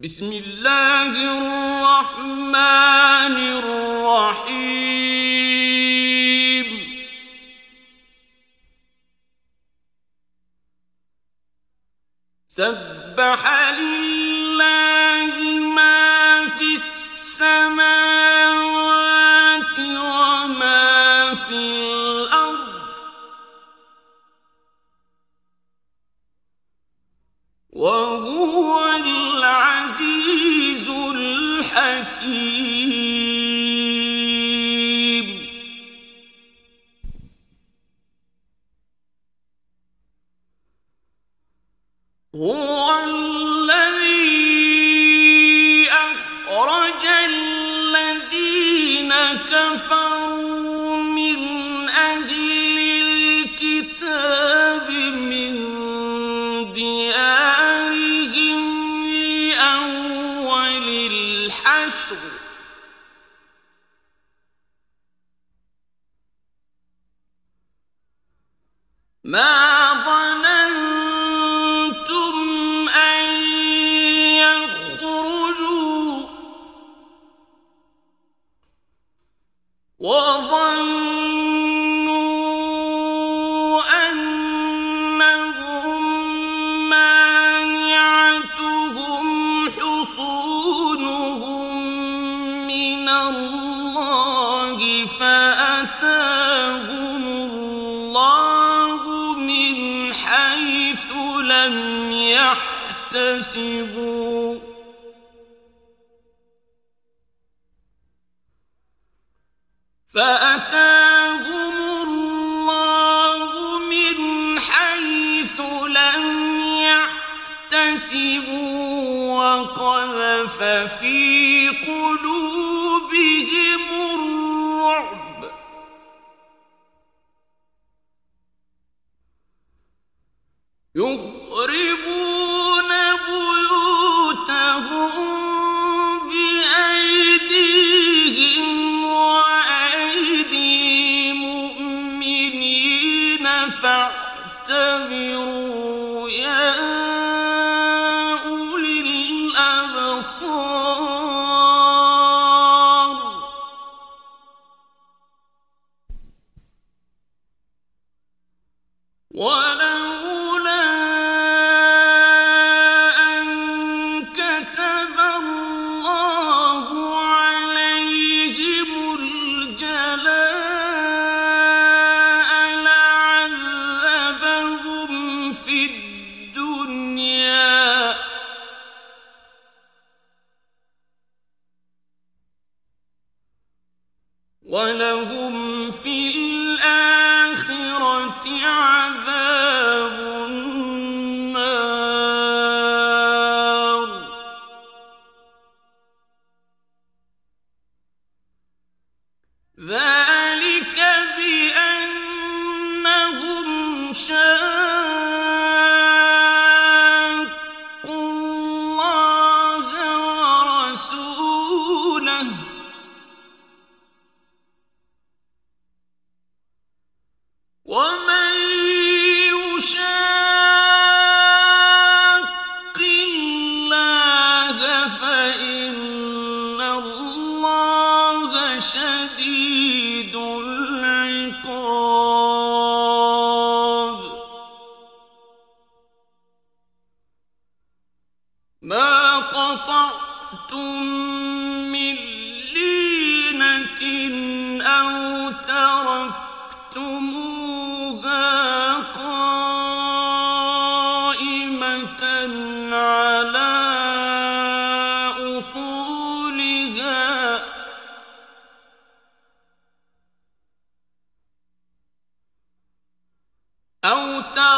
بسم الله الرحمن الرحيم. سبح لله ما في السماء هو كفروا فأتاهم الله من حيث لم وقذف في قلوبهم الرعب. يخربون له أو ترى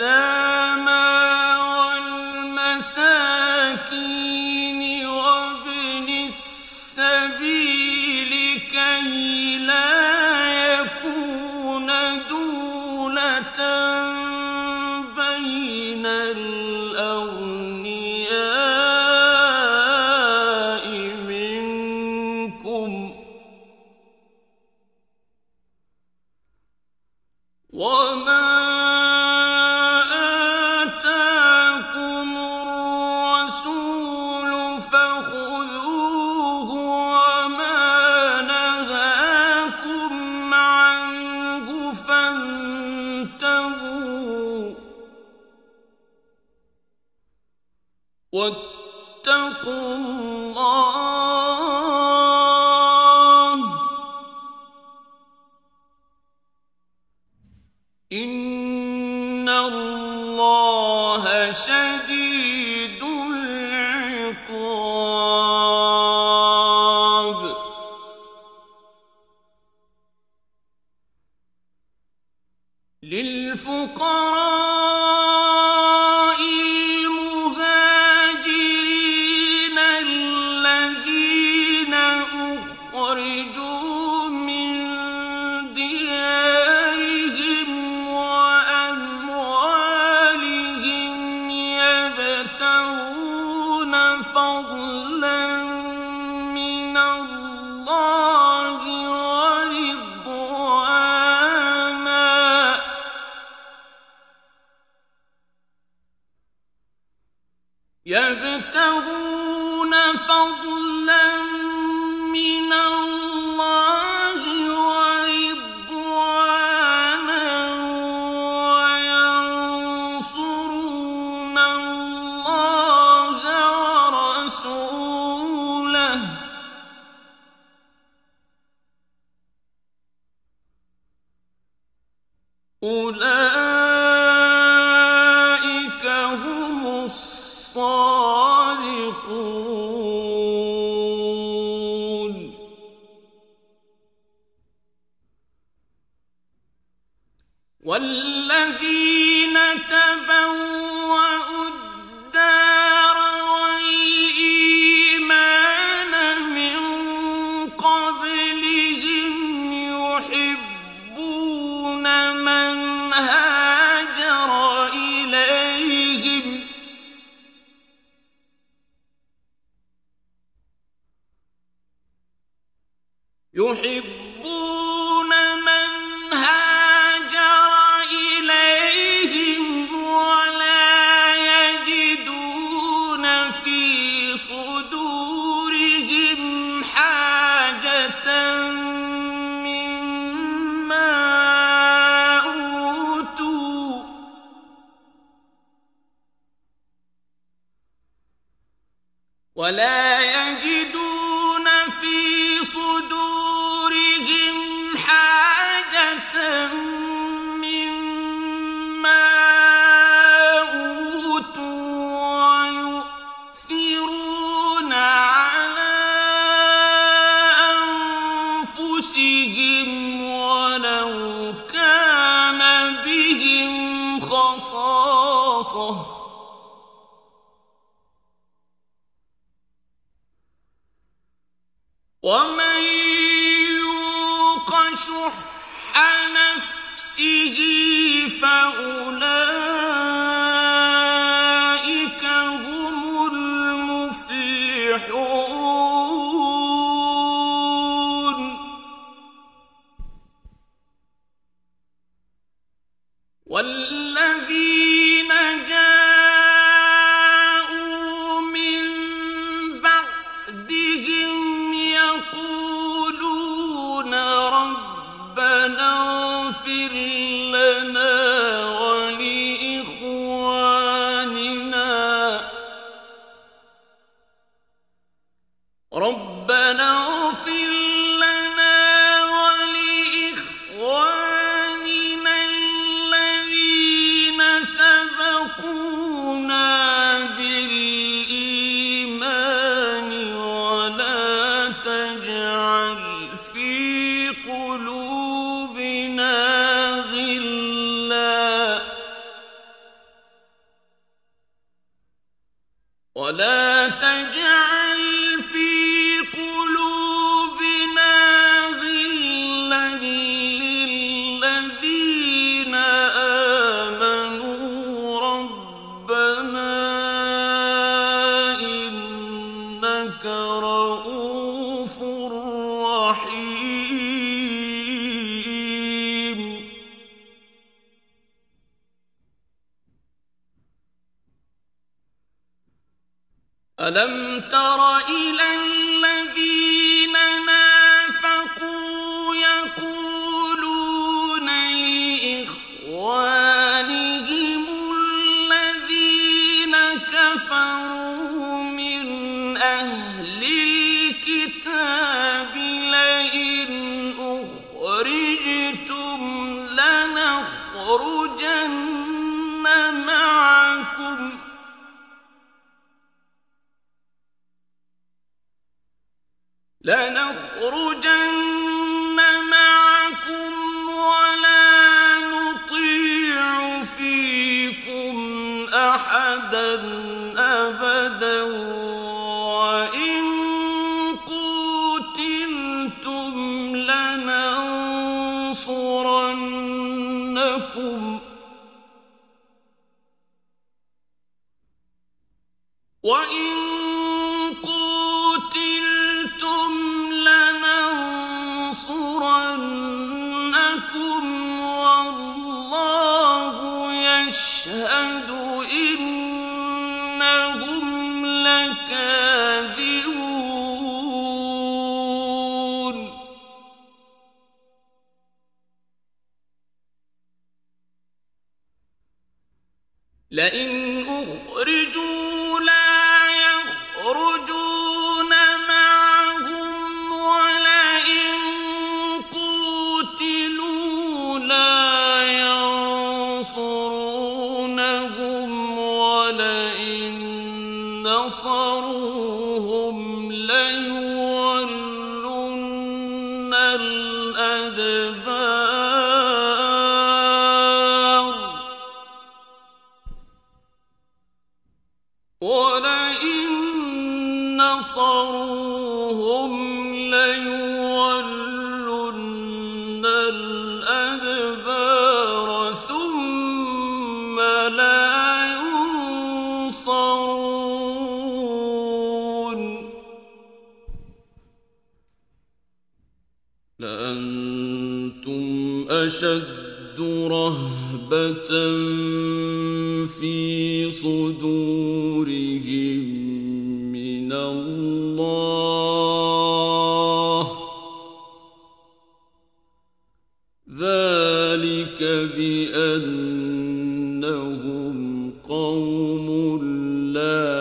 أتاهم واتقوا الله قبل رصاصة. ومن يوق شح نفسه فأولئك لنا لأخرجن معكم يشهد إنهم لكاذبون. نَصَرُوهُمْ لَيُوَلُّنَّ الْأَدْبَارَ ثُمَّ لَا يُنصَرُونَ لَأَنتُمْ أَشَدُّ رَهْبَةً فِي صُدُورِ ذلك بأنهم قوم لا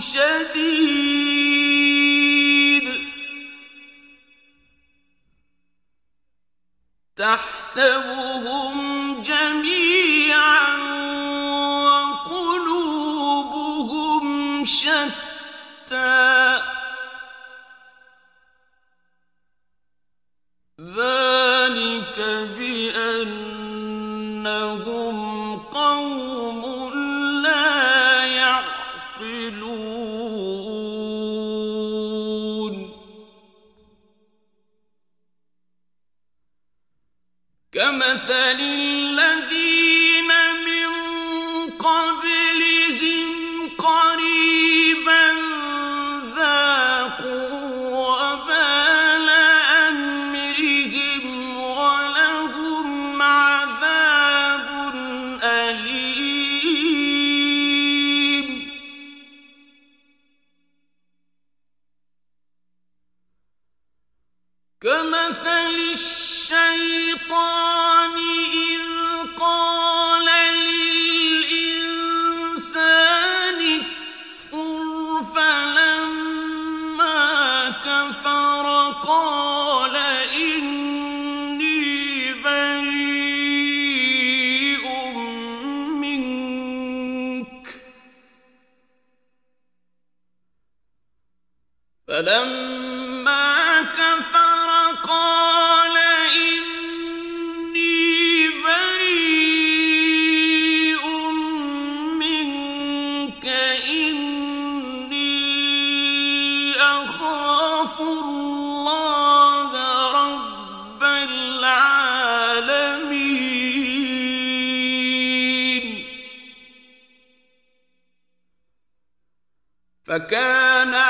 雪地。فلما كفر قال إني بريء منك إني أخاف الله رب العالمين. فكان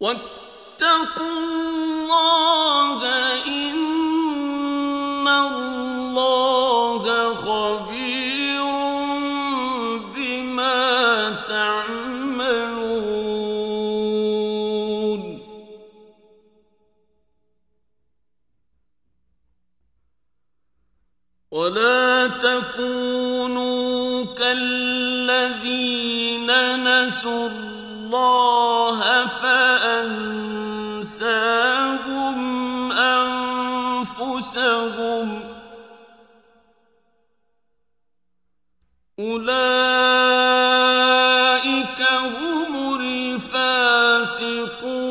واتقوا الله فأنساهم أنفسهم أولئك هم الفاسقون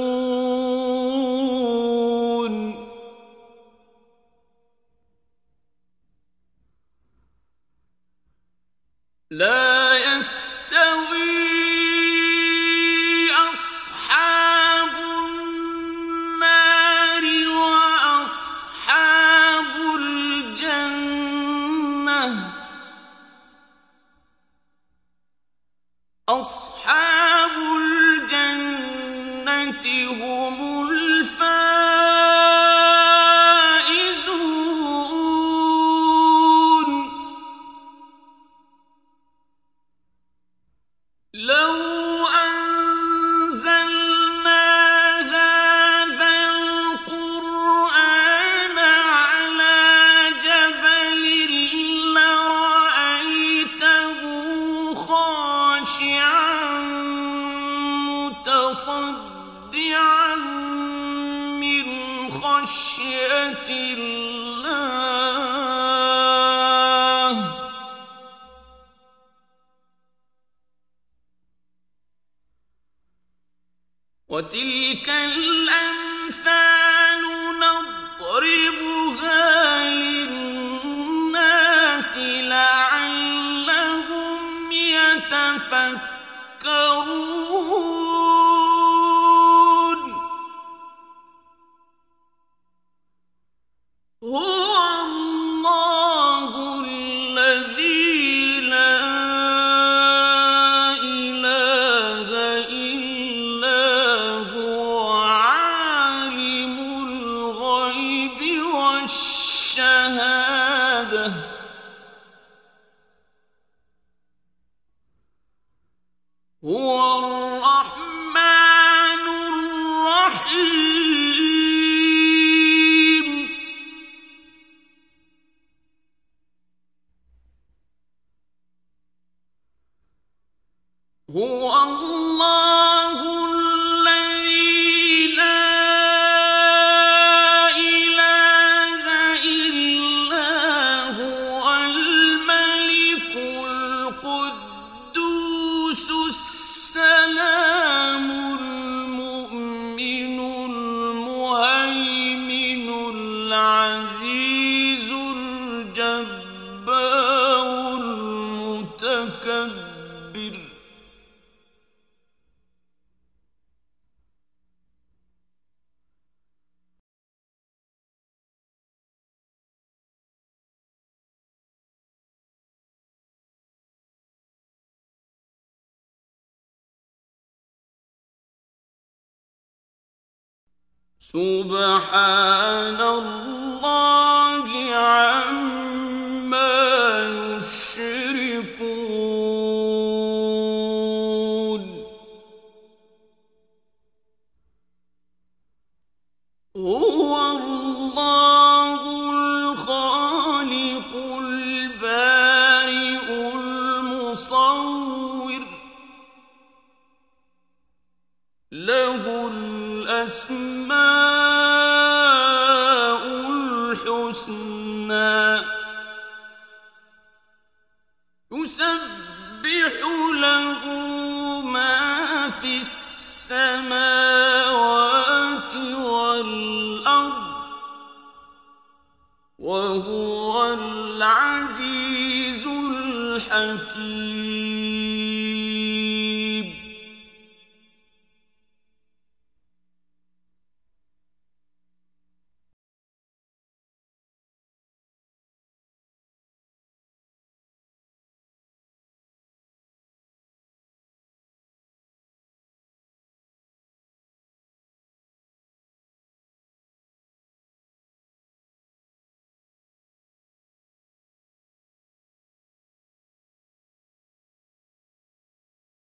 سبحان الله. في السماوات